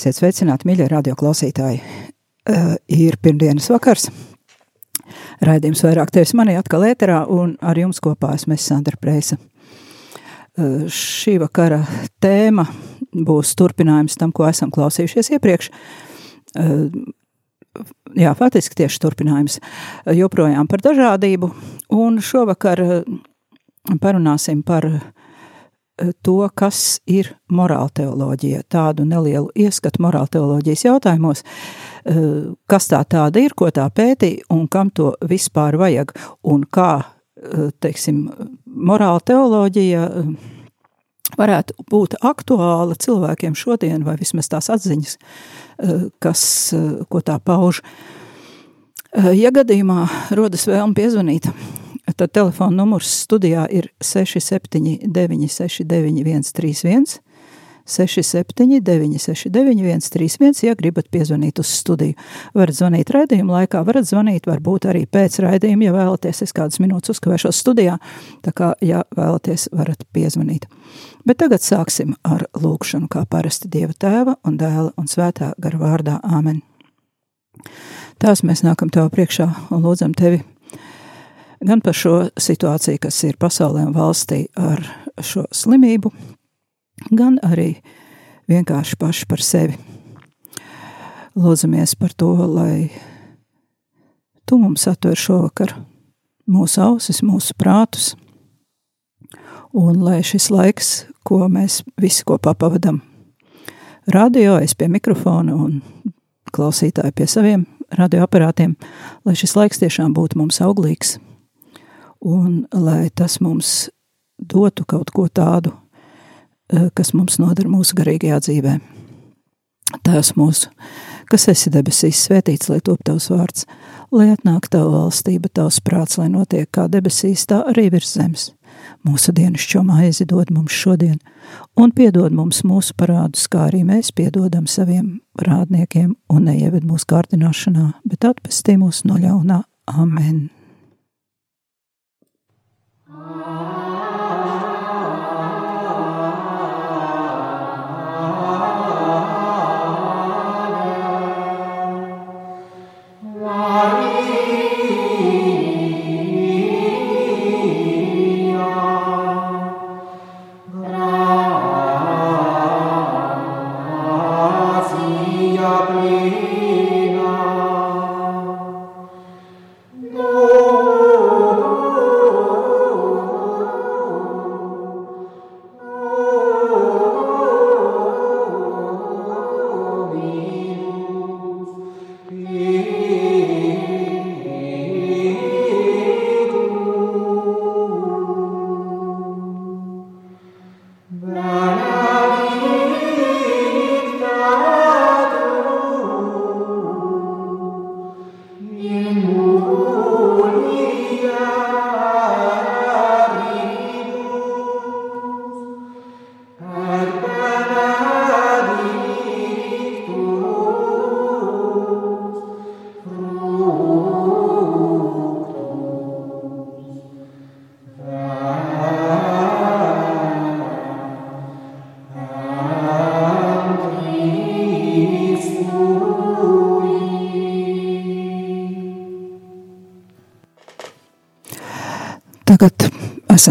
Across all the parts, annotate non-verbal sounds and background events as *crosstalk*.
Esiet sveicināti, mīļie radioklausītāji. Uh, ir pirmdienas vakars. Raidījums vairāk tevis manī atkal ēterā, un ar jums kopā esmu es Sandra Preisa. Uh, šī vakara tēma būs turpinājums tam, ko esam klausījušies iepriekš. Uh, jā, faktiski tieši turpinājums. Joprojām par dažādību, un šovakar parunāsim par to, kas ir morāla teoloģija, tādu nelielu ieskatu morāla teoloģijas jautājumos, eh, kas tā tāda ir, ko tā pētīja un kam to vispār vajag, un kā, eh, teiksim, morāla teoloģija eh, varētu būt aktuāla cilvēkiem šodien, vai vismaz tās atziņas, kas, ko tā pauž. Ja gadījumā rodas vēlme piezvanīt Tad telefona numurs studijā ir 679, 691, 131. 679, 691, 131. Ja gribat piezvanīt uz studiju, varat zvanīt raidījuma laikā, varat zvanīt varbūt arī pēc raidījuma, ja vēlaties. Es kādas minūtes uzkavēšos studijā, tā kā, ja vēlaties, varat piezvanīt. Bet tagad sāksim ar lūkšanu, kā parasti Dieva tēva un dēla un svētā gara vārdā. Āmen! Tās mēs nākam tev priekšā un lūdzam tevi gan par šo situāciju, kas ir pasaulē un valstī ar šo slimību, gan arī vienkārši paši par sevi. Lūdzamies par to, lai tu mums atver šovakar mūsu ausis, mūsu prātus, un lai šis laiks, ko mēs visi kopā pavadam radio, es pie mikrofona un klausītāji pie saviem radioaparātiem, lai šis laiks tiešām būtu mums auglīgs un lai tas mums dotu kaut ko tādu, eh, kas mums noder mūsu garīgajā dzīvē. Tās mūsu, kas esi debesīs, svētīts, lai top tavs vārds, lai atnāk tava valstība, tavs prāts, lai notiek kā debesīs, tā arī virs zemes. Mūsu dienascho maizi dod mums šodien, un piedod mums mūsu parādus, kā arī mēs piedodam saviem parādniekiem, un neieved mūsu kārdināšanā, bet atpestī mūs no ļaunā. Amen! Tagad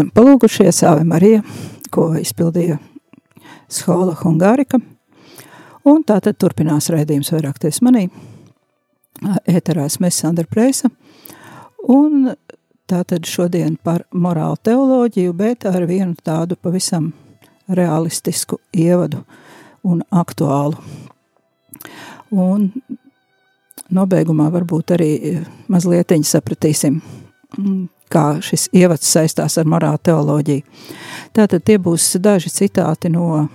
esam palūgušies Ave Marija, ko izpildīja Skola Hungārika. Un tā tad turpinās raidījums vairāk ties manī. Ēterā esmu Sandra Preisa. Un tā tad šodien par morālu teoloģiju, bet ar vienu tādu pavisam realistisku ievadu un aktuālu. Un nobeigumā varbūt arī mazliet sapratīsim, kā šis ievads saistās ar morālu teoloģiju. Tātad tie būs daži citāti no,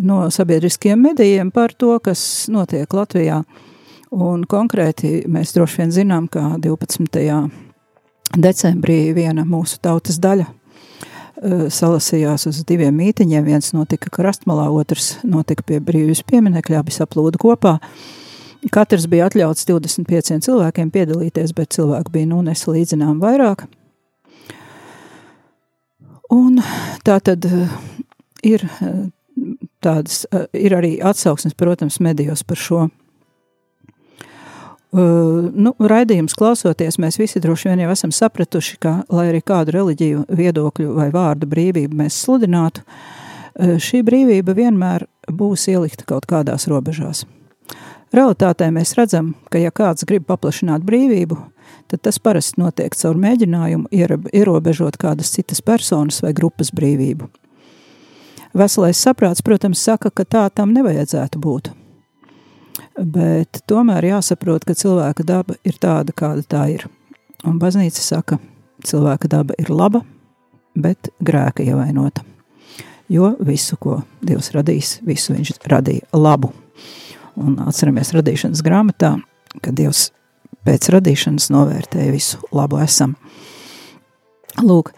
no sabiedriskiem medijiem par to, kas notiek Latvijā. Un konkrēti mēs droši vien zinām, ka 12. decembrī viena mūsu tautas daļa uh, salasījās uz diviem mītiņiem. Viens notika Krastmalā, otrs notika pie brīvības pieminekļa, abi saplūda kopā. Uh, Katrs bija atļauts 25 cilvēkiem piedalīties, bet cilvēku bija nu nesalīdzinām vairāk. Un tā tad eh, ir eh, tādas, eh, ir arī atsauksmes, protams, medijos par šo. Uh, nu, raidījums klausoties, mēs visi droši vien jau esam sapratuši, ka, lai arī kādu reliģiju, viedokļu vai vārdu brīvību mēs sludinātu, šī brīvība vienmēr būs ielikta kaut kādās robežās. Realitātē mēs redzam, ka ja kāds grib paplašināt brīvību, tad tas parasti notiek caur mēģinājumu ierobežot kādas citas personas vai grupas brīvību. Veselais saprāts, protams, saka, ka tā tam nevajadzētu būt. Bet tomēr jāsaprot, ka cilvēka daba ir tāda, kāda tā ir. Un baznīca saka, cilvēka daba ir laba, bet grēka ievainota. Jo visu, ko Dievs radīs, visu viņš radīja labu. Un atceramies radīšanas grāmatā, ka Dievs pēc radīšanas novērtēja visu labu esam. Lūk,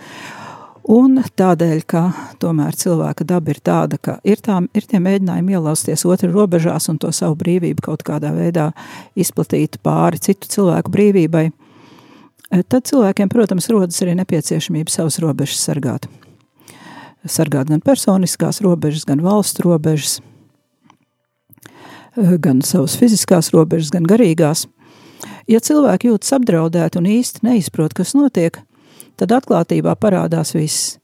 un tādēļ, ka tomēr cilvēka daba ir tāda, ka ir, tā, ir tie mēģinājumi ielausties otru robežās un to savu brīvību kaut kādā veidā izplatīt pāri citu cilvēku brīvībai, tad cilvēkiem, protams, rodas arī nepieciešamība savas robežas sargāt. Sargāt gan personiskās robežas, gan valstu robežas, gan savas fiziskās robežas, gan garīgās. Ja cilvēki jūtas apdraudēti un īsti neizprot, kas notiek, tad atklātībā parādās viss.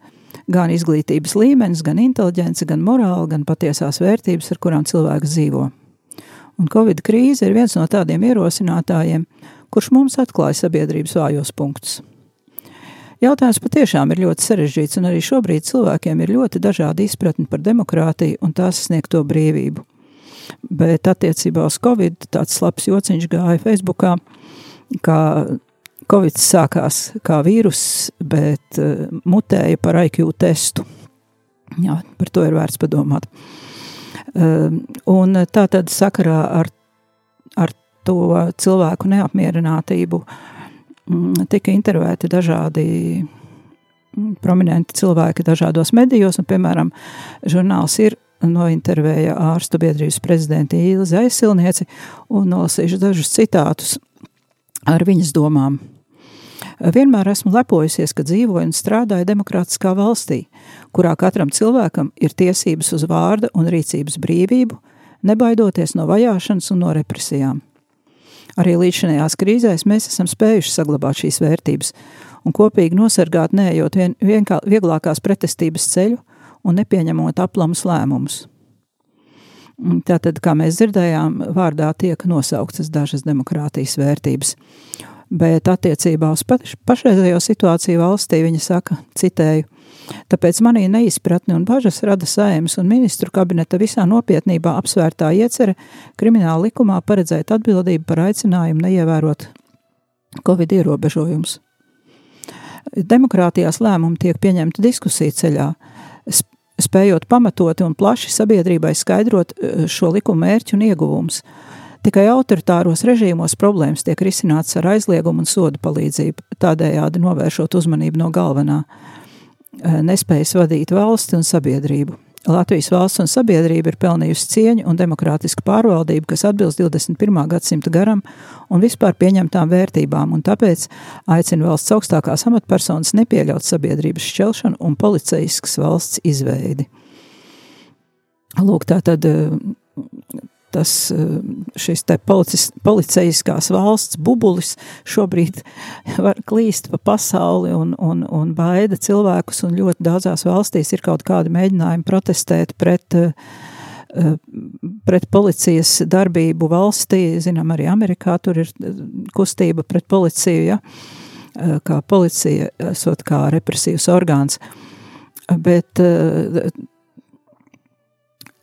Gan izglītības līmenis, gan inteliģence, gan morāla, gan patiesās vērtības, ar kurām cilvēks dzīvo. Un Covid krīze ir viens no tādiem ierosinātājiem, kurš mums atklāja sabiedrības vājos punktus. Jautājums patiešām ir ļoti sarežģīts, un arī šobrīd cilvēkiem ir ļoti dažādi izpratni par demokrātiju un tās sniegto brīvību. Bet attiecībā uz Covid tāds labs jociņš gāja Facebookā, kā Covid sākās kā vīrus, bet uh, mutēja par IQ testu. Jā, par to ir vērts padomāt. Uh, un tā tad sakarā ar, ar to cilvēku neapmierinātību um, tika intervēti dažādi mm, prominenti cilvēki dažādos medijos, un, piemēram, žurnāls ir nointervēja ārstu biedrības prezidenti Ilzi Aizsilnieci un nolasīšu dažus citātus ar viņas domām. Vienmēr esmu lepojusies, ka dzīvoju un strādāju demokrātiskā valstī, kurā katram cilvēkam ir tiesības uz vārda un rīcības brīvību, nebaidoties no vajāšanas un no represijām. Arī līdzinājās krīzēs mēs esam spējuši saglabāt šīs vērtības un kopīgi nosargāt neejot vien, vienkā, vieglākās pretestības ceļu, un nepieņemot aplamus lēmumus. Tātad, kā mēs dzirdējām, vārdā tiek nosauktas dažas demokrātijas vērtības. Bet attiecībā uz pašreizējo situāciju valstī viņa saka, citēju, tāpēc manī neizpratni un bažas rada saimas un ministru kabineta visā nopietnībā apsvērtā iecere krimināla likumā paredzēt atbildību par aicinājumu neievērot Covid ierobežojumus. Demokrātijās lēmumi tiek pieņemti diskusiju ceļā, spējot pamatoti un plaši sabiedrībai skaidrot e, šo likumu mērķu un ieguvumus. Tikai autoritāros režīmos problēmas tiek risināts ar aizliegumu un sodu palīdzību, tādējādi novēršot uzmanību no galvenā e, nespējas vadīt valsti un sabiedrību. Latvijas valsts un sabiedrība ir pelnījusi cieņu un demokrātisku pārvaldību, kas atbilst 21. gadsimta garam un vispār pieņemtām vērtībām, un tāpēc aicina valsts augstākās amatpersonas nepieļaut sabiedrības šķelšanu un policijiskas valsts izveidi. Lūk, tā tad tas šis te policis, policijiskās valsts bubulis šobrīd *laughs* var klīst pa pasauli un, un, un baida cilvēkus, un ļoti daudzās valstīs ir kaut kādi mēģinājumi protestēt pret, pret policijas darbību valstī, zinām, arī Amerikā tur ir kustība pret policiju, ja, kā policija esot kā represīvs orgāns, bet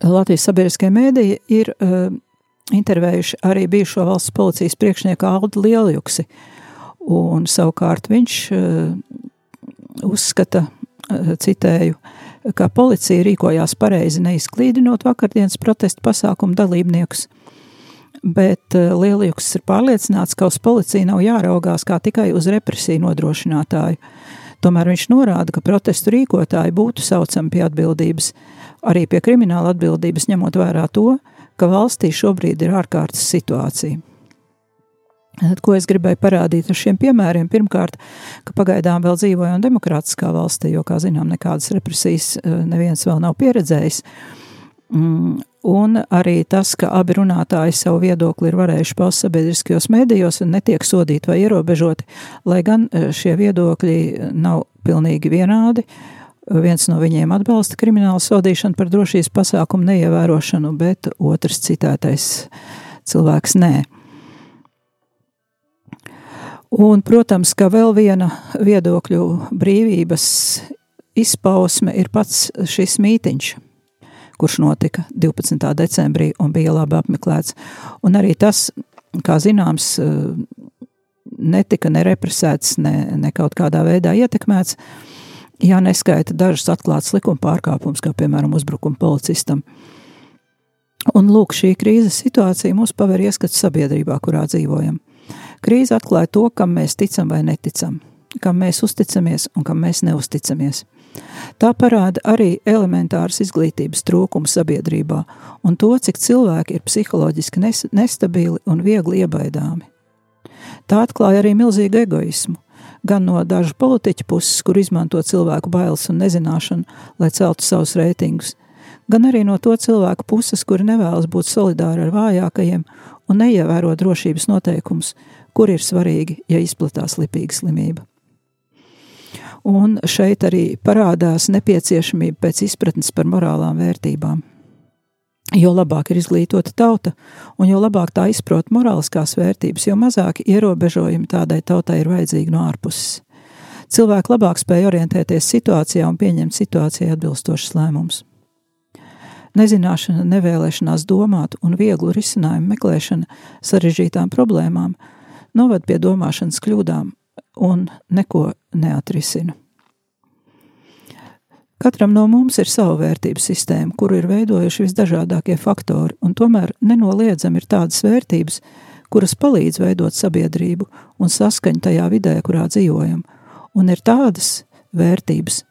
Latvijas sabiedriskie mēdīji ir uh, intervējuši arī bijušo valsts policijas priekšnieku Aldu Lieljuksi, un savukārt viņš uzskata, citēju, ka policija rīkojās pareizi neizklīdinot vakardienas protesta pasākumu dalībniekus, bet Lieljuks ir pārliecināts, ka uz policiju nav jāraugās kā tikai uz represiju nodrošinātāju. Tomēr viņš norāda, ka protestu rīkotāji būtu saucami pie atbildības, arī pie krimināla atbildības, ņemot vērā to, ka valstī šobrīd ir ārkārtas situācija. Tad, ko es gribēju parādīt ar šiem piemēriem? Pirmkārt, ka pagaidām vēl dzīvojam demokrātiskā valstī, jo, kā zinām, nekādas represijas eh, neviens vēl nav pieredzējis. Mm, un arī tas, ka abi runātāji savu viedokli ir varējuši paust sabiedriskajos mēdījos un netiek sodīti vai ierobežoti, lai gan eh, šie viedokļi nav pilnīgi vienādi. Viens no viņiem atbalsta kriminālu sodīšanu par drošības pasākumu neievērošanu, bet otrs citētais cilvēks nē. Un, protams, ka vēl viena viedokļu brīvības izpausme ir pats šis mītiņš, kurš notika 12. decembrī un bija labi apmeklēts. Un arī tas, kā zināms, netika nerepresēts, ne, ne kaut kādā veidā ietekmēts, ja neskaita dažas atklātas likuma pārkāpumus, kā piemēram uzbrukuma policistam. Un lūk, šī krīzes situācija mums paver ieskats sabiedrībā, kurā dzīvojam. Krīze atklāja to, kam mēs ticam vai neticam, kam mēs uzticamies un kam mēs neusticamies. Tā parāda arī elementāras izglītības trūkumu sabiedrībā un to, cik cilvēki ir psiholoģiski nestabili un viegli iebaidāmi. Tā atklāja arī milzīgu egoismu, gan no dažu politiķu puses, kur izmanto cilvēku bailes un nezināšanu, lai celtu savus reitingus, gan arī no to cilvēku puses, kuri nevēlas būt solidāri ar vājākajiem un neievēro drošības noteikumus, kur ir svarīgi, ja izplatās lipīga slimība. Un šeit arī parādās nepieciešamība pēc izpratnes par morālām vērtībām. Jo labāk ir izglītota tauta, un jo labāk tā izprot morāliskās vērtības, jo mazāk ierobežojumi tādai tautai ir vajadzīgi no ārpuses. Cilvēki labāk spēj orientēties situācijā un pieņemt situācijai atbilstošas lēmumus. Nezināšana, nevēlēšanās domāt un vieglu risinājumu meklēšana sarežģītām problēmām noved pie domāšanas kļūdām un neko neatrisina. Katram no mums ir sava vērtību sistēma, kuru ir veidojuši visdažādākie faktori, un tomēr nenoliedzami ir tādas vērtības, kuras palīdz veidot sabiedrību un saskaņu tajā vidē, kurā dzīvojam, un ir tādas vērtības,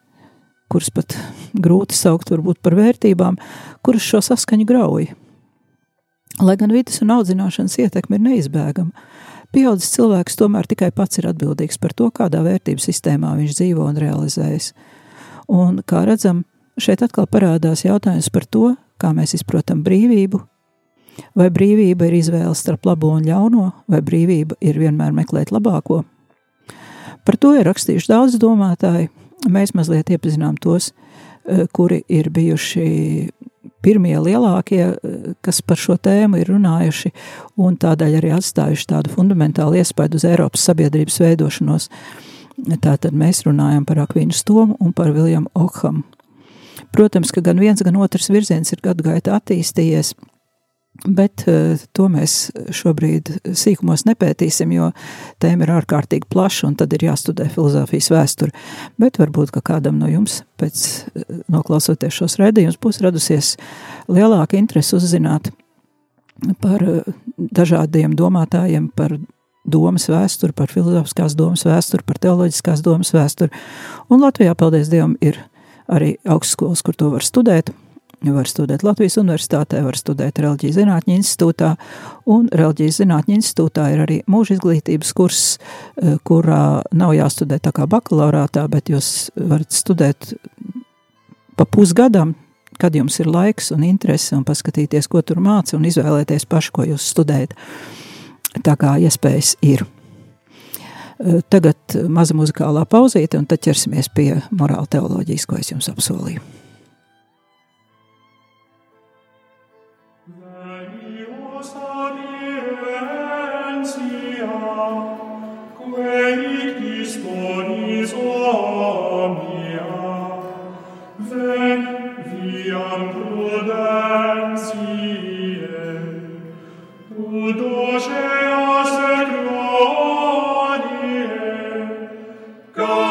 kuras pat grūti saukt varbūt par vērtībām, kuras šo saskaņu grauj. Lai gan vidas un audzināšanas ietekme ir neizbēgama, Pieaudzis cilvēks tomēr tikai pats ir atbildīgs par to, kādā vērtības sistēmā viņš dzīvo un realizējas. Un, kā redzam, šeit atkal parādās jautājums par to, kā mēs izprotam brīvību, vai brīvība ir izvēle starp labo un ļauno, vai brīvība ir vienmēr meklēt labāko. Par to ir rakstījuši daudz domātāji. Mēs mazliet iepazinām tos, eh, kuri ir bijuši pirmie lielākie, eh, kas par šo tēmu ir runājuši un tādēļ arī atstājuši tādu fundamentālu iespaidu uz Eiropas sabiedrības veidošanos. Tātad mēs runājam par Akvīnu Stomu un par Viljamu Okhamu. Protams, ka gan viens, gan otrs virziens ir gadu gaitā attīstījies, Bet uh, to mēs šobrīd sīkumos nepētīsim, jo tēma ir ārkārtīgi plaša un tad ir jāstudē filozofijas vēsture. Bet varbūt, ka kādam no jums pēc uh, noklausoties šos redzējumus būs radusies lielāka interese uzzināt par uh, dažādiem domātājiem, par domas vēsturi, par filozofiskās domas vēsturi, par teoloģiskās domas vēsturi. Un Latvijā, paldies Dievam, ir arī augstskolas, kur to var studēt var studēt Latvijas Universitātē, var studēt Reliģijas zinātņu institūtā, un Reliģijas zinātņu institūtā ir arī mūža izglītības kurs, eh, kurā nav jāstudē tā kā bakalaurātā, bet jūs varat studēt pa pusgadam, kad jums ir laiks un interese, un paskatīties, ko tur māca, un izvēlēties pašu, ko jūs studējat. Tā kā iespējas ir. Tagad maza muzikālā pauzīte, un tad ķersimies pie morāla teoloģijas, ko es jums apsolīju. Go!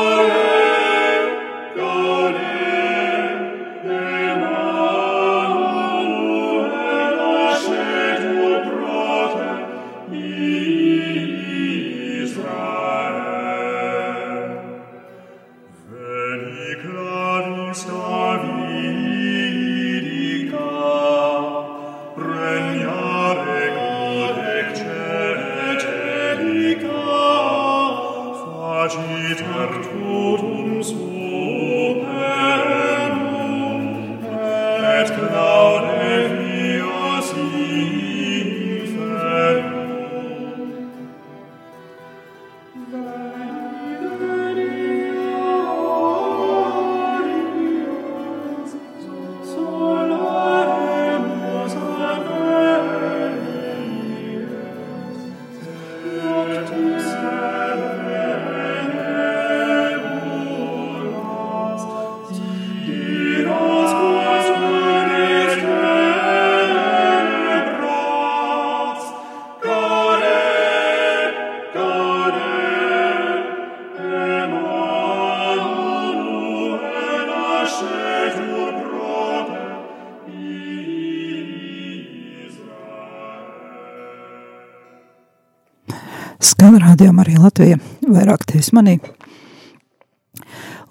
Skan rādījumā arī Latvija, vairāk tevis manī.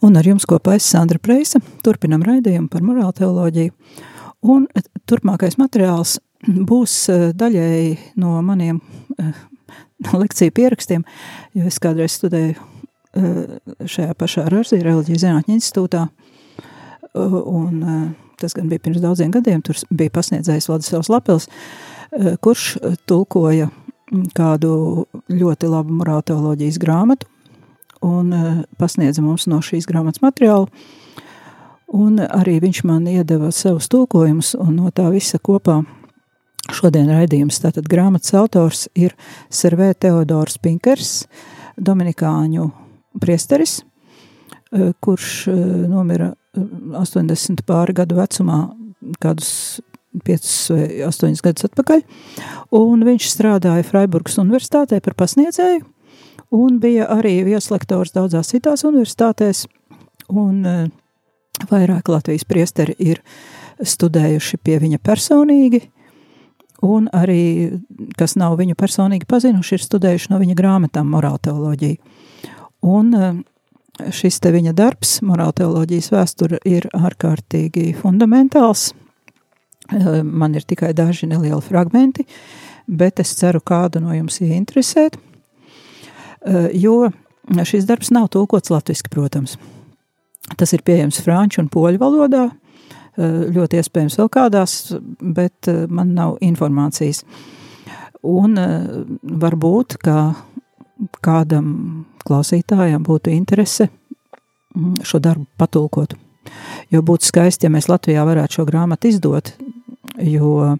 Un ar jums kopā es Sandra Preisa, turpinam raidījumu par morāla teoloģiju. Un turpmākais materiāls būs eh, daļēji no maniem eh, lekciju pierakstiem, jo es kādreiz studēju eh, šajā pašā Rāzī reliģijas zinātņu institūtā, un tas gan bija pirms daudziem gadiem, tur bija pasniedzējis Vladislavs Lapils, kurš tulkoja kādu ļoti labu morāla teoloģijas grāmatu un e, pasniedza mums no šīs grāmatas materiālu. Un arī viņš man iedeva savus tulkojumus, un no tā visa kopā šodien raidījums. Tātad grāmatas autors ir Servē Teodors Pinkers, dominikāņu priesteris, e, kurš e, nomira 80 pāri gadu vecumā, kādus 5 vai 8 gadus atpakaļ, un viņš strādāja Freiburgas universitātē par pasniedzēju, un bija arī vieslektors daudzās citās universitātēs, un uh, vairāk Latvijas priesteri ir studējuši pie viņa personīgi, un arī, kas nav viņu personīgi pazinuši, ir studējuši no viņa grāmatām morāla teoloģiju. Un uh, šis te viņa darbs, morāla teoloģijas vēsture, ir ārkārtīgi fundamentāls, Eh, man ir tikai daži nelieli fragmenti, bet es ceru, kādu no jums ieinteresēt, eh, jo šis darbs nav tulkots latviski, protams. Tas ir pieejams franču un poļu valodā, eh, ļoti iespējams vēl kādās, bet man nav informācijas. Un varbūt, ka kādam klausītājam būtu interese mm, šo darbu patulkot. Jo būtu skaisti, ja mēs Latvijā varētu šo grāmatu izdot, jo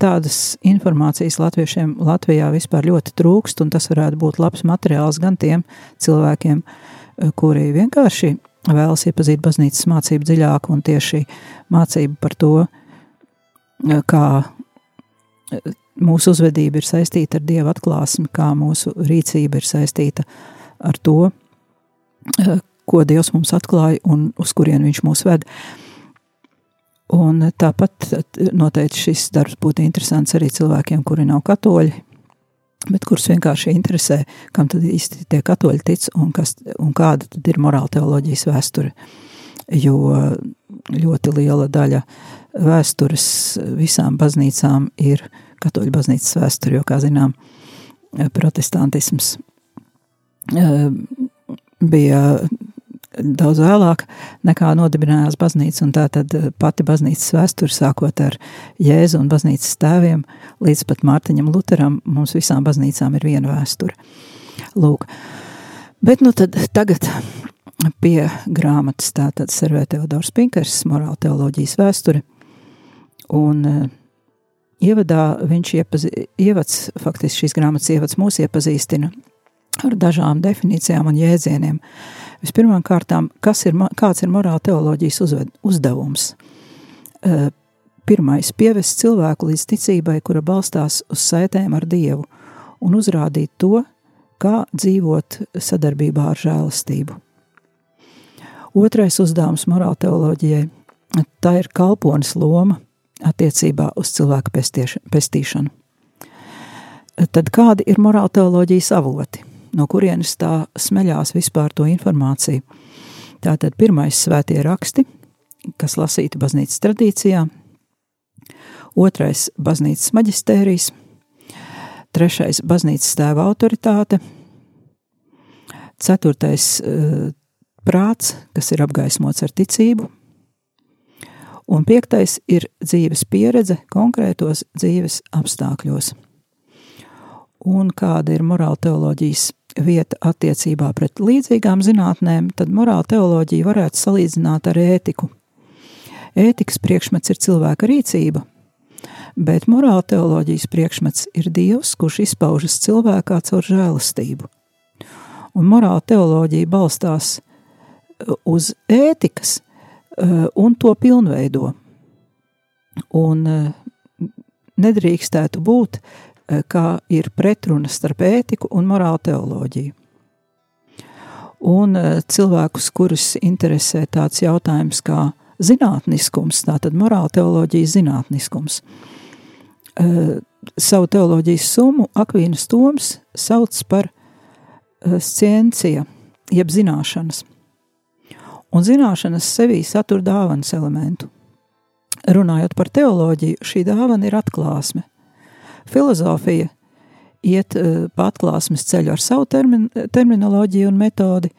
tādas informācijas latviešiem Latvijā vispār ļoti trūkst, un tas varētu būt labs materiāls gan tiem cilvēkiem, kuri vienkārši vēlas iepazīt baznīcas mācību dziļāk un tieši mācību par to, kā mūsu uzvedība ir saistīta ar Dieva atklāsmi, kā mūsu rīcība ir saistīta ar to, ko Dievs mums atklāja un uz kurien viņš mūs ved. Uh, Un tāpat noteikti šis darbs būtu interesants arī cilvēkiem, kuri nav katoļi, bet kurus vienkārši interesē, kam tad īsti tie katoļi tic un, kas, un kāda tad ir morāla teoloģijas vēsture. Jo ļoti liela daļa vēstures visām baznīcām ir katoļu baznīcas vēsture, jo, kā zinām, protestantisms eh, bija daudz vēlāk nekā nodibinājās baznīca, tā tad eh, pati baznīcas vēsture, sākot ar Jēzu un baznīcas tēviem, līdz pat Mārtiņam Luteram, mums visām baznīcām ir viena vēsture. Lūk, bet nu tad tagad pie grāmatas. Tātad servē Teodors Pinkers, morāla teoloģijas vēsture, un uh, ievadā viņš iepazī, ievads, faktiski šīs grāmatas ievads mūs iepazīstina ar dažām definīcijām un jēdzieniem, uh, Vispirmām kārtām, kas ir, kāds ir morāla teoloģijas uzved, uzdevums? Pirmais - pievest cilvēku līdz ticībai, kura balstās uz saitēm ar Dievu, un uzrādīt to, kā dzīvot sadarbībā ar žēlastību. Otrais uzdevums morāla teoloģijai - tā ir kalpones loma attiecībā uz cilvēku pestīšanu. Tad kādi ir morāla teoloģijas avoti? No kurienes tā smeļās vispār to informāciju. Tātad pirmais svētie raksti, kas lasīti baznīcas tradīcijā, otrais baznīcas maģistērijas, trešais baznīcas tēva autoritāte, ceturtais uh, prāts, kas ir apgaismots ar ticību, un piektais ir dzīves pieredze konkrētos dzīves apstākļos. Un kāda ir morāla teoloģijas vieta attiecībā pret līdzīgām zinātnēm, tad morāla teoloģija varētu salīdzināt ar ētiku. Ētikas priekšmets ir cilvēka rīcība, bet morāla teoloģijas priekšmets ir Dievs, kurš izpaužas cilvēkā caur žēlastību. Un morāla teoloģija balstās uh, uz ētikas uh, un to pilnveido. Un uh, nedrīkstētu būt kā ir pretruna starp ētiku un morāla teoloģiju. Un eh, cilvēkus, kurus interesē tāds jautājums kā zinātniskums, tātad morāla teoloģija zinātniskums. Eh, savu teoloģijas summu Akvīnas Toms sauc par sciencija, jeb zināšanas. Un zināšanas sevī satur dāvanas elementu. Runājot par teoloģiju, šī dāvana ir atklāsme. Filozofija iet uh, pa atklāsmes ceļu ar savu termin, terminoloģiju un metodi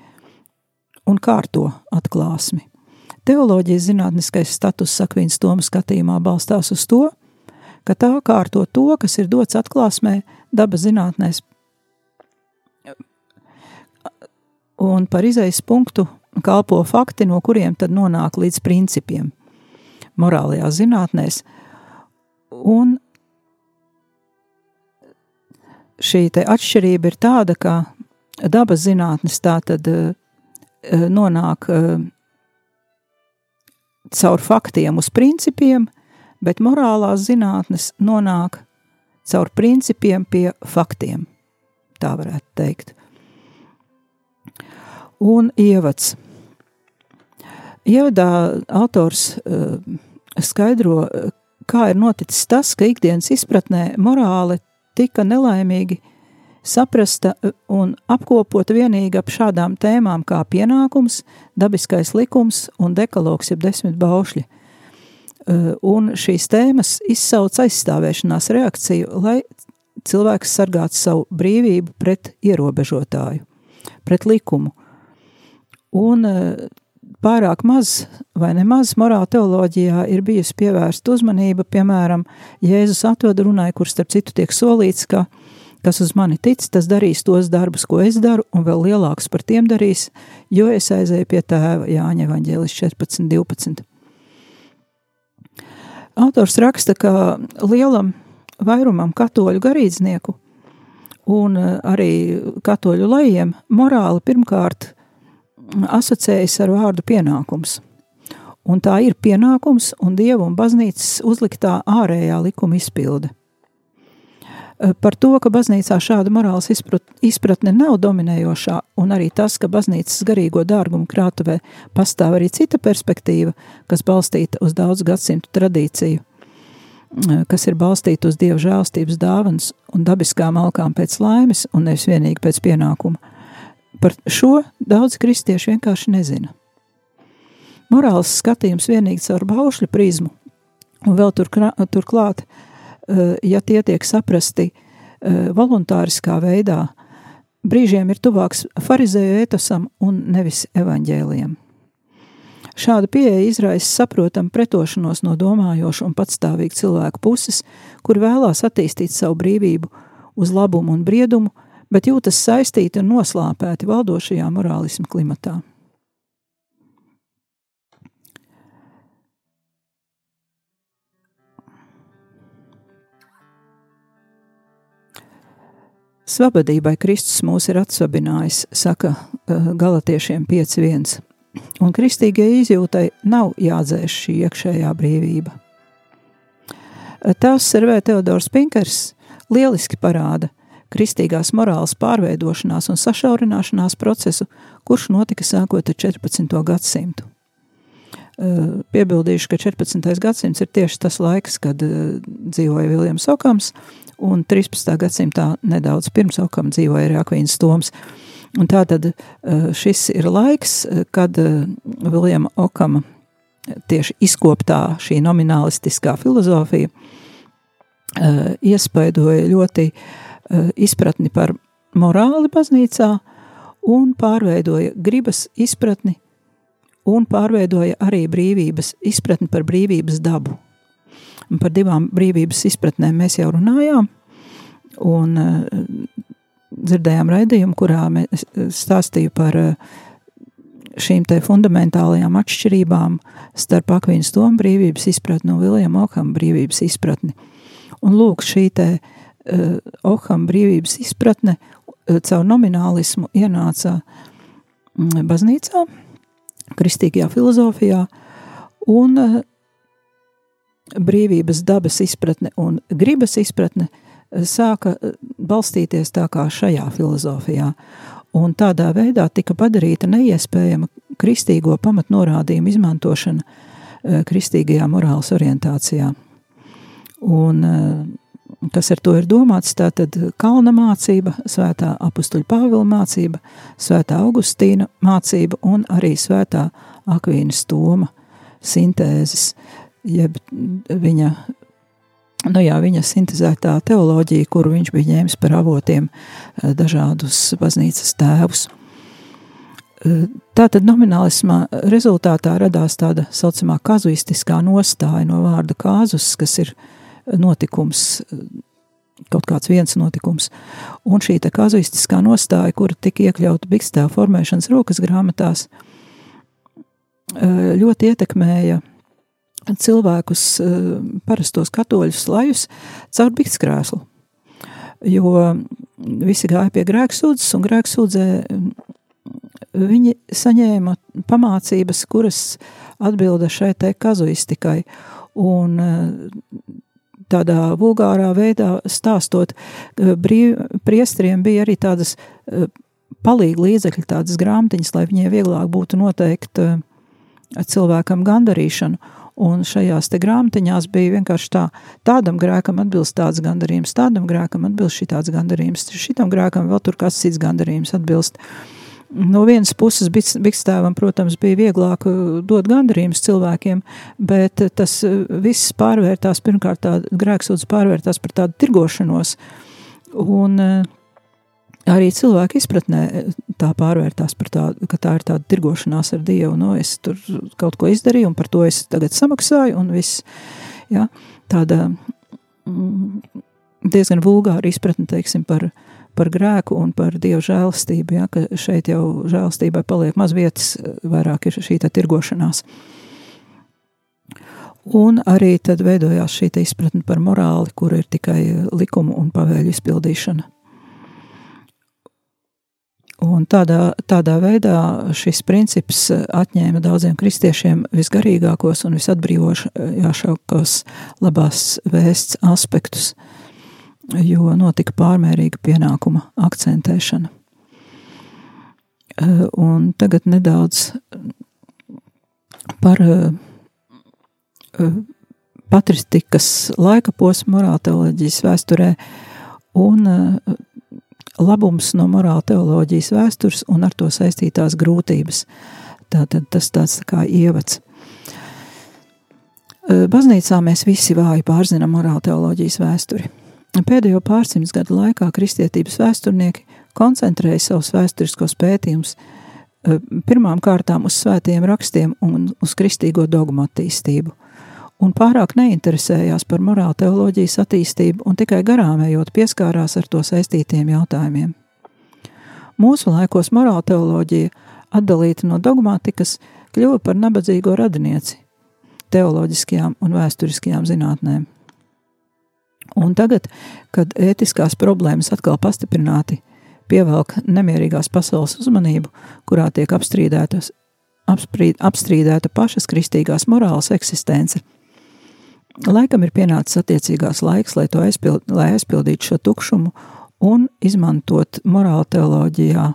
un kārto atklāsmi. Teoloģijas zinātniskais status Sakvīnas Toma skatījumā balstās uz to, ka tā kārto to, kas ir dots atklāsmē dabas zinātnēs. Un par izejas punktu kalpo fakti, no kuriem tad nonāk līdz principiem morālajās zinātnēs. Un šī atšķirība ir tāda, ka dabas zinātnes tā tad uh, nonāk uh, caur faktiem uz principiem, bet morālās zinātnes nonāk caur principiem pie faktiem. Tā varētu teikt. Un ievads. Ievadā autors uh, skaidro, kā ir noticis tas, ka ikdienas izpratnē morāli tika nelaimīgi saprasta un apkopota vienīgi ap šādām tēmām kā pienākums, dabiskais likums un dekalogs, jeb desmit baušļi. Eh, un šīs tēmas izsauc aizstāvēšanās reakciju, lai cilvēks sargātu savu brīvību pret ierobežotāju, pret likumu. Un eh, pārāk maz vai nemaz morāla teoloģijā ir bijusi pievērsta uzmanība, piemēram, Jēzus atveda runai, kur starp citu tiek solīts, ka kas uz mani tic, tas darīs tos darbus, ko es daru, un vēl lielāks par tiem darīs, jo es aizēju pie tēva Jāņa Evanģēlis 14, 12. Autors raksta, ka lielam vairumam katoļu garīdznieku un eh, arī katoļu lajiem morāli pirmkārt asociējas ar vārdu pienākums. Un tā ir pienākums un dievu un baznīcas uzliktā ārējā likuma izpilde. Eh, par to, ka baznīcā šāda morāls izpratne nav dominējošā, un arī tas, ka baznīcas garīgo dārgumu krātuvē pastāv arī cita perspektīva, kas balstīta uz daudz gadsimtu tradīciju, eh, kas ir balstīta uz dievu žēlstības dāvans un dabiskām alkām pēc laimes un nevis vienīgi pēc pienākuma. Par šo daudz kristieši vienkārši nezina. Morāls skatījums vienīgi caur baušļu prizmu, un vēl turklāt Eh, ja tie tiek saprasti eh, voluntāriskā veidā, brīžiem ir tuvāks farizēju etosam un nevis evaņģēliem. Šāda pieeja izraisa saprotamu pretošanos no domājošu un patstāvīgu cilvēku puses, kur vēlās attīstīt savu brīvību uz labumu un briedumu, bet jūtas saistīti un noslāpēti valdošajā morālismu klimatā. Svabadībai Kristus mūs ir atsvabinājis, saka uh, Galatiešiem 5.1. Un kristīgai izjūtai nav jādzēš šī iekšējā brīvība. Tās servē Teodors Pinkers lieliski parāda kristīgās morāles pārveidošanās un sašaurināšanās procesu, kurš notika sākot ar 14. gadsimtu. Uh, piebildīšu, ka 14. gadsimts ir tieši tas laiks, kad uh, dzīvoja Viljams Okams, un 13. gadsimtā nedaudz pirms Okam dzīvoja arī Akvīns Toms. Un tā tad eh, šis ir laiks, eh, kad eh, Viljama Okama tieši izkoptā šī nominālistiskā filozofija iespaidoja ļoti izpratni par morāli baznīcā un pārveidoja gribas izpratni un pārveidoja arī brīvības izpratni par brīvības dabu. Un par divām brīvības izpratnēm mēs jau runājām, un uh, dzirdējām raidījumu, kurā mēs stāstīju par uh, šīm te fundamentālajām atšķirībām starp Akvīnas Tomu brīvības izpratni un Viljama Okam brīvības izpratni. Un lūk, šī te uh, Okam brīvības izpratne uh, caur nominālismu ienāca mm, baznīcā, kristīgajā filozofijā, un uh, brīvības dabas izpratne un gribas izpratne eh, sāka eh, balstīties tā kā šajā filozofijā. Un tādā veidā tika padarīta neiespējama kristīgo pamatnorādījumu izmantošana eh, kristīgajā morāles orientācijā. Un kas ar to ir domāts, tātad kalna mācība, svētā apustuļa Pāvila mācība, svētā Augustīna mācība un arī svētā Akvīnas Toma sintēzes, jeb viņa, nu jā, viņa sintezētā teoloģija, kuru viņš bija ņēmis par avotiem eh, dažādus baznīcas tēvus. Eh, tātad nominālismā rezultātā radās tāda saucamā kazuistiskā nostāja no vārda kāzus, kas ir notikums, kaut kāds viens notikums. Un šī kazuistiskā nostāja, kura tika iekļauta Bikstēla formēšanas rokas grāmatās, ļoti ietekmēja cilvēkus, parastos katoļus lajus caur Bikskrēslu. Jo visi gāja pie grēksūdzes, un grēksūdzē viņi saņēma pamācības, kuras atbilda šai te kazuistikai. Un tādā vulgārā veidā stāstot, brīv, priestriem bija arī tādas palīgi līdzekļi, tādas grāmatiņas, lai viņiem vieglāk būtu noteikt cilvēkam gandarīšanu. Un šajās grāmatiņās bija vienkārši tā, tādam grēkam atbilst tāds gandarījums, tādam grēkam atbilst šitāds gandarījums, šitam grēkam vēl tur kāds cits gandarījums atbilst. Uh, No vienas puses, Bikstēvam, protams, bija vieglāk uh, dot gandarījumus cilvēkiem, bet uh, tas uh, viss pārvērtās, pirmkārt, tā grēksūdz pārvērtās par tādu tirgošanos, un arī cilvēku izpratnē tā pārvērtās par tādu, ka tā ir tāda tirgošanās ar Dievu, no es tur kaut ko izdarīju, un par to es tagad samaksāju, un viss, ja, tāda mm, diezgan vulgāra izpratne, teiksim, par, uh, par grēku un par dievu žēlastību, ja, ka šeit jau žēlastībai paliek maz vietas, vairāk ir šī tirgošanās. Un arī tad veidojās šī izpratne par morāli, kur ir tikai likumu un pavēļu izpildīšana. Un tādā, tādā veidā šis princips atņēma daudziem kristiešiem visgarīgākos un visatbrīvošākos labās vēsts aspektus jo notika pārmērīga pienākuma akcentēšana. Eh, un tagad nedaudz par eh, eh, patristikas laika posmu morāla teoloģijas vēsturē un labums no morāla teoloģijas vēstures un ar to saistītās grūtības. Tātad tas tāds tā kā ievads. Baznīcā mēs visi vāji pārzinām morāla teoloģijas vēsturi. Pēdējo pārsimts gadu laikā kristietības vēsturnieki koncentrēja savus vēsturiskos pētījumus e, pirmām kārtām uz svētiem rakstiem un uz kristīgo dogmu attīstību, un pārāk neinteresējās par morāla teoloģijas attīstību un tikai garām ejot pieskārās ar to saistītiem jautājumiem. Mūsu laikos morāla teoloģija, atdalīta no dogmātikas, kļuva par nabadzīgo radinieci teoloģiskajām un vēsturiskajām zinātnēm. Un tagad, kad ētiskās problēmas atkal pastiprināti pievelk nemierīgās pasaules uzmanību, kurā tiek apstrīdētas, apstrīd, apstrīdēta pašas kristīgās morāles eksistence, laikam ir pienācis attiecīgās laiks, lai aizpild, lai aizpildītu šo tukšumu un izmantot morāla teoloģijā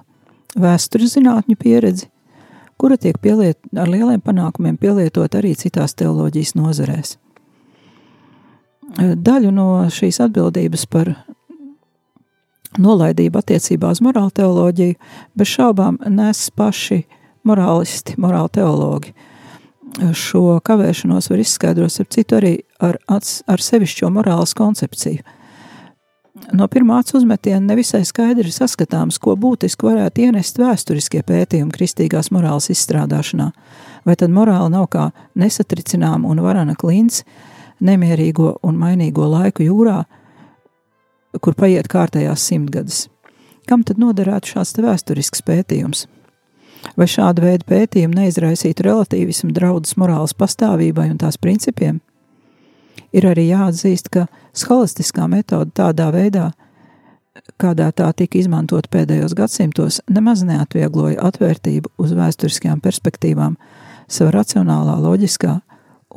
vēstures zinātņu pieredzi, kura tiek pieliet, ar lieliem panākumiem pielietot arī citās teoloģijas nozarēs daļu no šīs atbildības par nolaidību attiecībā uz morāla teoloģiju bez šaubām nes paši morālisti, morāla teologi. Šo kavēšanos var izskaidrot, ap citu arī ar, ar sevišķo morāles koncepciju. No pirmā uzmetiena nevisai skaidri saskatāms, ko būtiski varētu ienest vēsturiskie pētījumi kristīgās morāles izstrādāšanā. Vai tad morāla nav kā nesatricinām un varana klints, nemierīgo un mainīgo laiku jūrā, kur paiet kārtējās simtgades. Kam tad noderētu šāds vēsturisks pētījums? Vai šāda veida pētījumi neizraisītu relativismu draudus morāles pastāvībai un tās principiem? Ir arī jāatzīst, ka scholastiskā metode tādā veidā, kādā tā tika izmantot pēdējos gadsimtos, nemaz neatviegloja atvērtību uz vēsturiskajām perspektīvām savā racionālā, loģiskā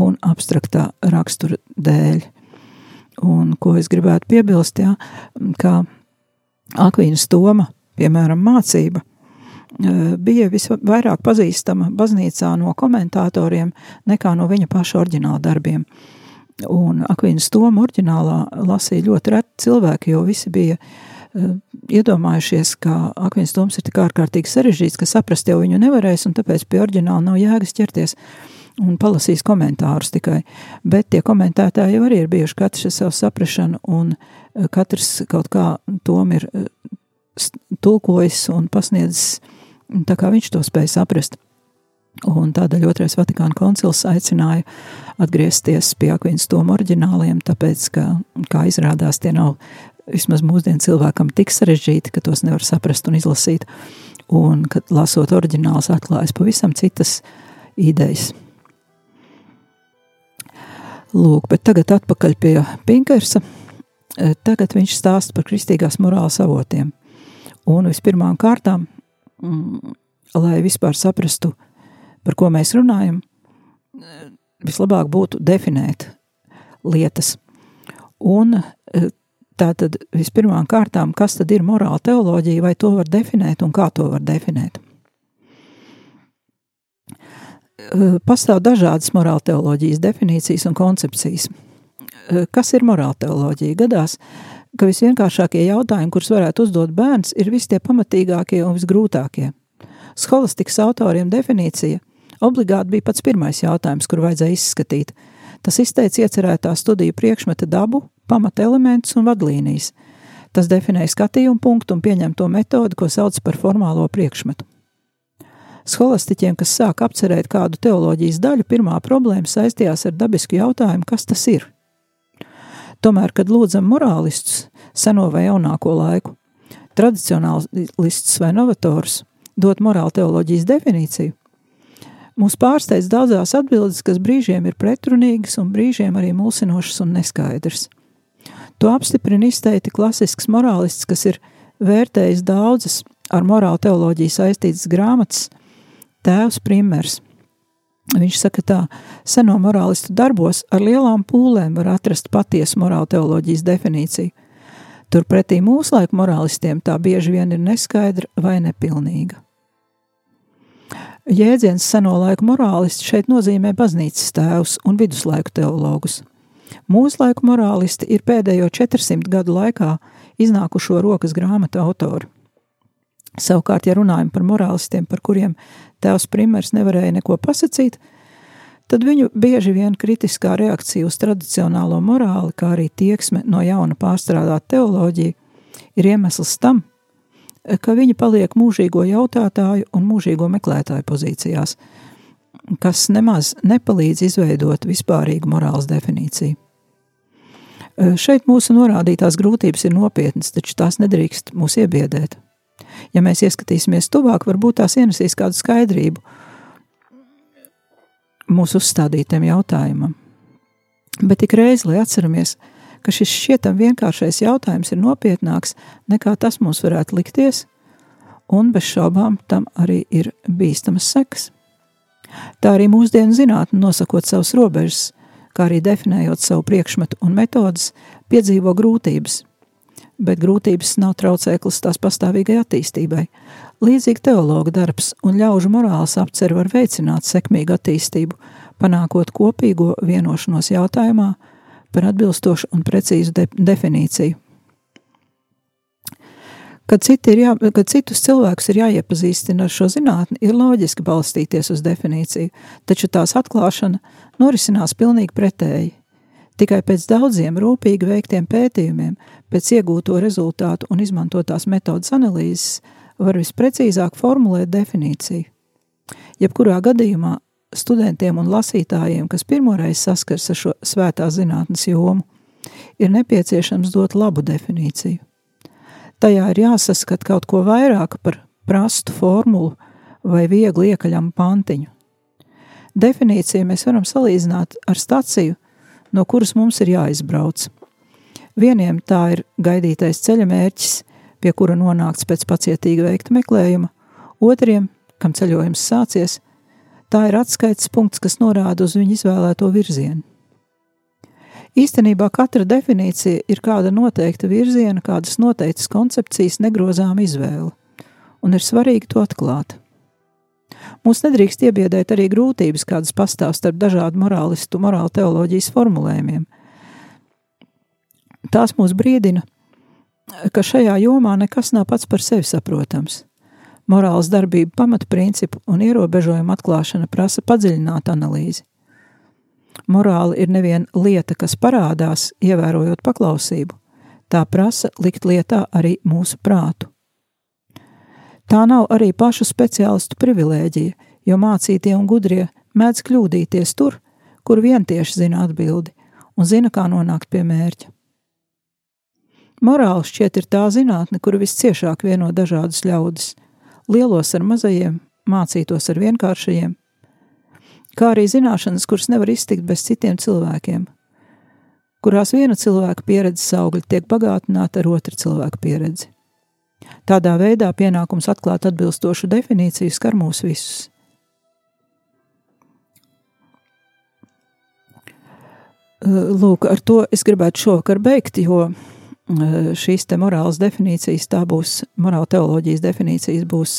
un abstraktā rakstura dēļ. Un ko es gribētu piebilst, jā, ka Akvīnas Toma, piemēram, mācība, e, bija visvairāk pazīstama baznīcā no komentatoriem nekā no viņa paša oriģināla darbiem. Un Akvīnas Toma oriģinālā lasīja ļoti reti cilvēki, jo visi bija uh, iedomājušies, ka Akvīnas Toms ir tik ārkārtīgi sarežģīts, ka saprast jau viņu nevarēs, un tāpēc pie oriģināla nav jēgas ķerties un palasīs komentārus tikai. Bet tie komentētāji jau arī ir bijuši katrs ar savu saprašanu, un uh, katrs kaut kā tom ir uh, tulkojis un pasniedzis tā, kā viņš to spēja saprast. Un tādēļ otrais Vatikāna koncils aicināja atgriezties pie Akvīnas Toma oriģināliem, tāpēc, ka, kā izrādās, tie nav vismaz mūsdienu cilvēkam tik sarežģīti, ka tos nevar saprast un izlasīt, un, kad lasot oriģināls atklājas pavisam citas idejas. Lūk, bet tagad atpakaļ pie Pinkersa. Tagad viņš stāsta par kristīgās morāles avotiem. Un vispirmām kārtām, mm, lai vispār saprastu, par ko mēs runājam, vislabāk būtu definēt lietas. Un e, tā tad vispirmām kārtām, kas tad ir morāla teoloģija, vai to var definēt un kā to var definēt. Pastāv dažādas morāla teoloģijas definīcijas un koncepcijas. Kas ir morāla teoloģija? Gadās, ka visvienkāršākie jautājumi, kurus varētu uzdot bērns, ir visi tie pamatīgākie un visgrūtākie. Skolastikas autoriem definīcija – Obligāti bija pats pirmais jautājums, kur vajadzēja izskatīt. Tas izteica iecerētā studiju priekšmeta dabu, pamata elementus un vadlīnijas. Tas definēja skatījumu punktu un pieņemto metodi, ko sauc par formālo priekšmetu. Scholastiķiem, kas sāk apcerēt kādu teoloģijas daļu, pirmā problēma saistījās ar dabisku jautājumu, kas tas ir. Tomēr, kad lūdzam morālistus, seno vai jaunāko laiku, tradicionālistus vai novatorus, dot morāla teoloģijas definīciju, Mūs pārsteidz daudzās atbildes, kas brīžiem ir pretrunīgas un brīžiem arī mulsinošas un neskaidras. To apstiprina izteikti klasisks morālists, kas ir vērtējis daudzas ar morāla teoloģiju saistītas grāmatas, tēvs Primers. Viņš saka tā, seno morālistu darbos ar lielām pūlēm var atrast patiesu morāla teoloģijas definīciju. Turpretī mūslaiku morālistiem tā bieži vien ir neskaidra vai nepilnīga. Jēdziens seno laiku morālisti šeit nozīmē baznīcas tēvus un viduslaiku teologus. Mūslaiku morālisti ir pēdējo 400 gadu laikā iznākušo rokas grāmatu autori. Savukārt, ja runājam par morālistiem, par kuriem tēvs Primers nevarēja neko pasakīt, tad viņu bieži vien kritiskā reakcija uz tradicionālo morāli, kā arī tieksme no jauna pārstrādāt teoloģiju, ir iemesls tam, ka viņi paliek mūžīgo jautātāju un mūžīgo meklētāju pozīcijās, kas nemaz nepalīdz izveidot vispārīgu morāles definīciju. Šeit mūsu norādītās grūtības ir nopietnas, taču tās nedrīkst mūs iebiedēt. Ja mēs ieskatīsimies tuvāk, varbūt tās ienesīs kādu skaidrību mūsu uzstādītiem jautājumam. Bet tik reiz, lai atceramies, ka šis šķietam vienkāršais jautājums ir nopietnāks nekā tas mums varētu likties, un bez šaubām tam arī ir bīstamas sekas. Tā arī mūsdienu zinātne, nosakot savus robežas, kā arī definējot savu priekšmetu un metodas, piedzīvo grūtības, bet grūtības nav traucēklis tās pastāvīgai attīstībai. Līdzīgi teologa darbs un ļaužu morāles apcer var veicināt sekmīgu attīstību, panākot kopīgo vienošanos jautājumā, par atbilstošu un precīzu de definīciju. Kad, jā, kad citus cilvēkus ir jāiepazīstina ar šo zinātni, ir loģiski balstīties uz definīciju, taču tās atklāšana norisinās pilnīgi pretēji. Tikai pēc daudziem rūpīgi veiktiem pētījumiem, pēc iegūto rezultātu un izmantotās metodas analīzes, var visprecīzāk formulēt definīciju. Jebkurā gadījumā studentiem un lasītājiem, kas pirmoreiz saskars ar šo svētās zinātnes jomu, ir nepieciešams dot labu definīciju. Tajā ir jāsaskat kaut ko vairāk par prastu formulu vai viegli iekaļamu pantiņu. Definīciju mēs varam salīdzināt ar staciju, no kuras mums ir jāizbrauc. Vieniem tā ir gaidītais ceļa mērķis, pie kura nonākts pēc pacietīgi veikta meklējuma, otriem, kam ceļojums sācies, Tā ir atskaites punkts, kas norāda uz viņu izvēlēto virzienu. Īstenībā katra definīcija ir kāda noteikta virziena, kādas noteiktas koncepcijas negrozām izvēle, un ir svarīgi to atklāt. Mūs nedrīkst iebiedēt arī grūtības, kādas pastāv starp dažādu morālistu, morāla teoloģijas formulējumiem. Tās mūs brīdina, ka šajā jomā nekas nav pats par sevi saprotams. Morāles darbība pamatprincipu un ierobežojumu atklāšana prasa padziļinātu analīzi. Morāla ir nevien lieta, kas parādās, ievērojot paklausību, tā prasa likt lietā arī mūsu prātu. Tā nav arī pašu speciālistu privilēģija, jo mācītie un gudrie mēdz kļūdīties tur, kur vien tieši zina atbildi un zina, kā nonākt pie mērķa. Morāli šķiet ir tā zinātne, kura visciešāk vieno dažādus ļaudis, lielos ar mazajiem, mācītos ar vienkāršajiem, kā arī zināšanas, kuras nevar iztikt bez citiem cilvēkiem, kurās viena cilvēka pieredzes augļi tiek bagātināta ar otru cilvēku pieredzi. Tādā veidā pienākums atklāt atbilstošu definīciju skar mūs visus. Lūk, ar to es gribētu šovakar beigt, jo šīs te morālas definīcijas, tā būs, morāla teoloģijas definīcijas būs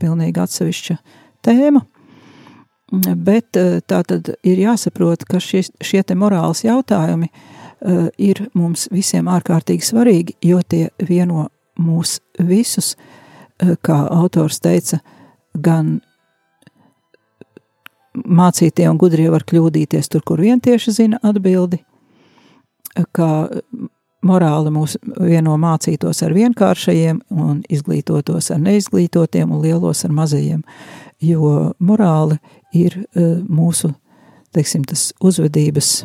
pilnīgi atsevišķa tēma, bet tā tad ir jāsaprot, ka šis, šie te morāls jautājumi ir mums visiem ārkārtīgi svarīgi, jo tie vieno mūs visus, eh, kā autors teica, gan mācītie un gudrie var kļūdīties tur, kur vien tieši zina atbildi, kā morāli mūs vieno mācītos ar vienkāršajiem un izglītotos ar neizglītotiem un lielos ar mazajiem, jo morāli ir eh, mūsu, teiksim, tas uzvedības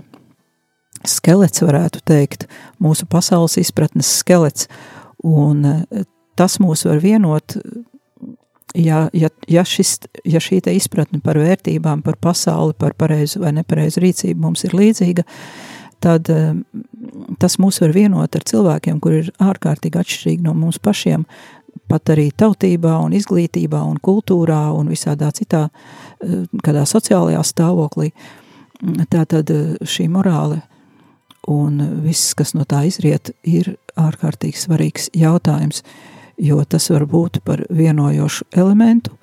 skelets, varētu teikt, mūsu pasaules izpratnes skelets, Un eh, tas mūs var vienot, ja, ja, ja, šis, ja šī izpratne par vērtībām, par pasauli, par pareizu vai nepareizu rīcību mums ir līdzīga, tad eh, tas mūs var vienot ar cilvēkiem, kur ir ārkārtīgi atšķirīgi no mums pašiem, pat arī tautībā un izglītībā un kultūrā un visādā citā, eh, kādā sociālajā stāvoklī. Tātad šī morāle un viss, kas no tā izriet, ir ārkārtīgi svarīgs jautājums, jo tas var būt par vienojošu elementu,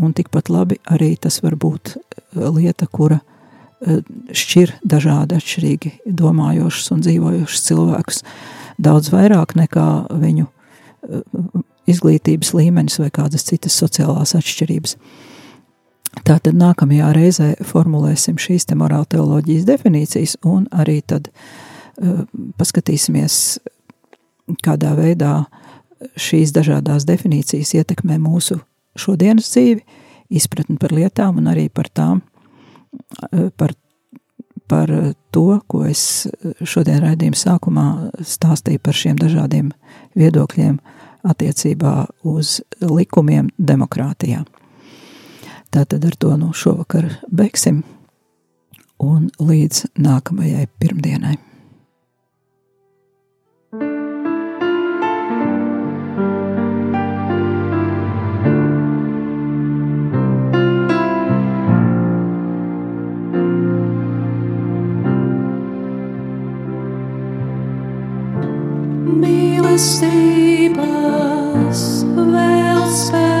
un tikpat labi arī tas var būt eh, lieta, kura eh, šķir dažādi atšķirīgi domājošus un dzīvojošus cilvēkus daudz vairāk nekā viņu eh, izglītības līmenis vai kādas citas sociālās atšķirības. Tātad nākamajā reizē formulēsim šīs te morāla teoloģijas definīcijas un arī tad uh, paskatīsimies, kādā veidā šīs dažādās definīcijas ietekmē mūsu šodienas dzīvi, izpratni par lietām un arī par tām, eh, par, par to, ko es šodien raidījuma sākumā stāstīju par šiem dažādiem viedokļiem attiecībā uz likumiem demokrātijā. Tātad ar to nu šovakar beigsim un līdz nākamajai pirmdienai. Christi pas vēl spēlēt.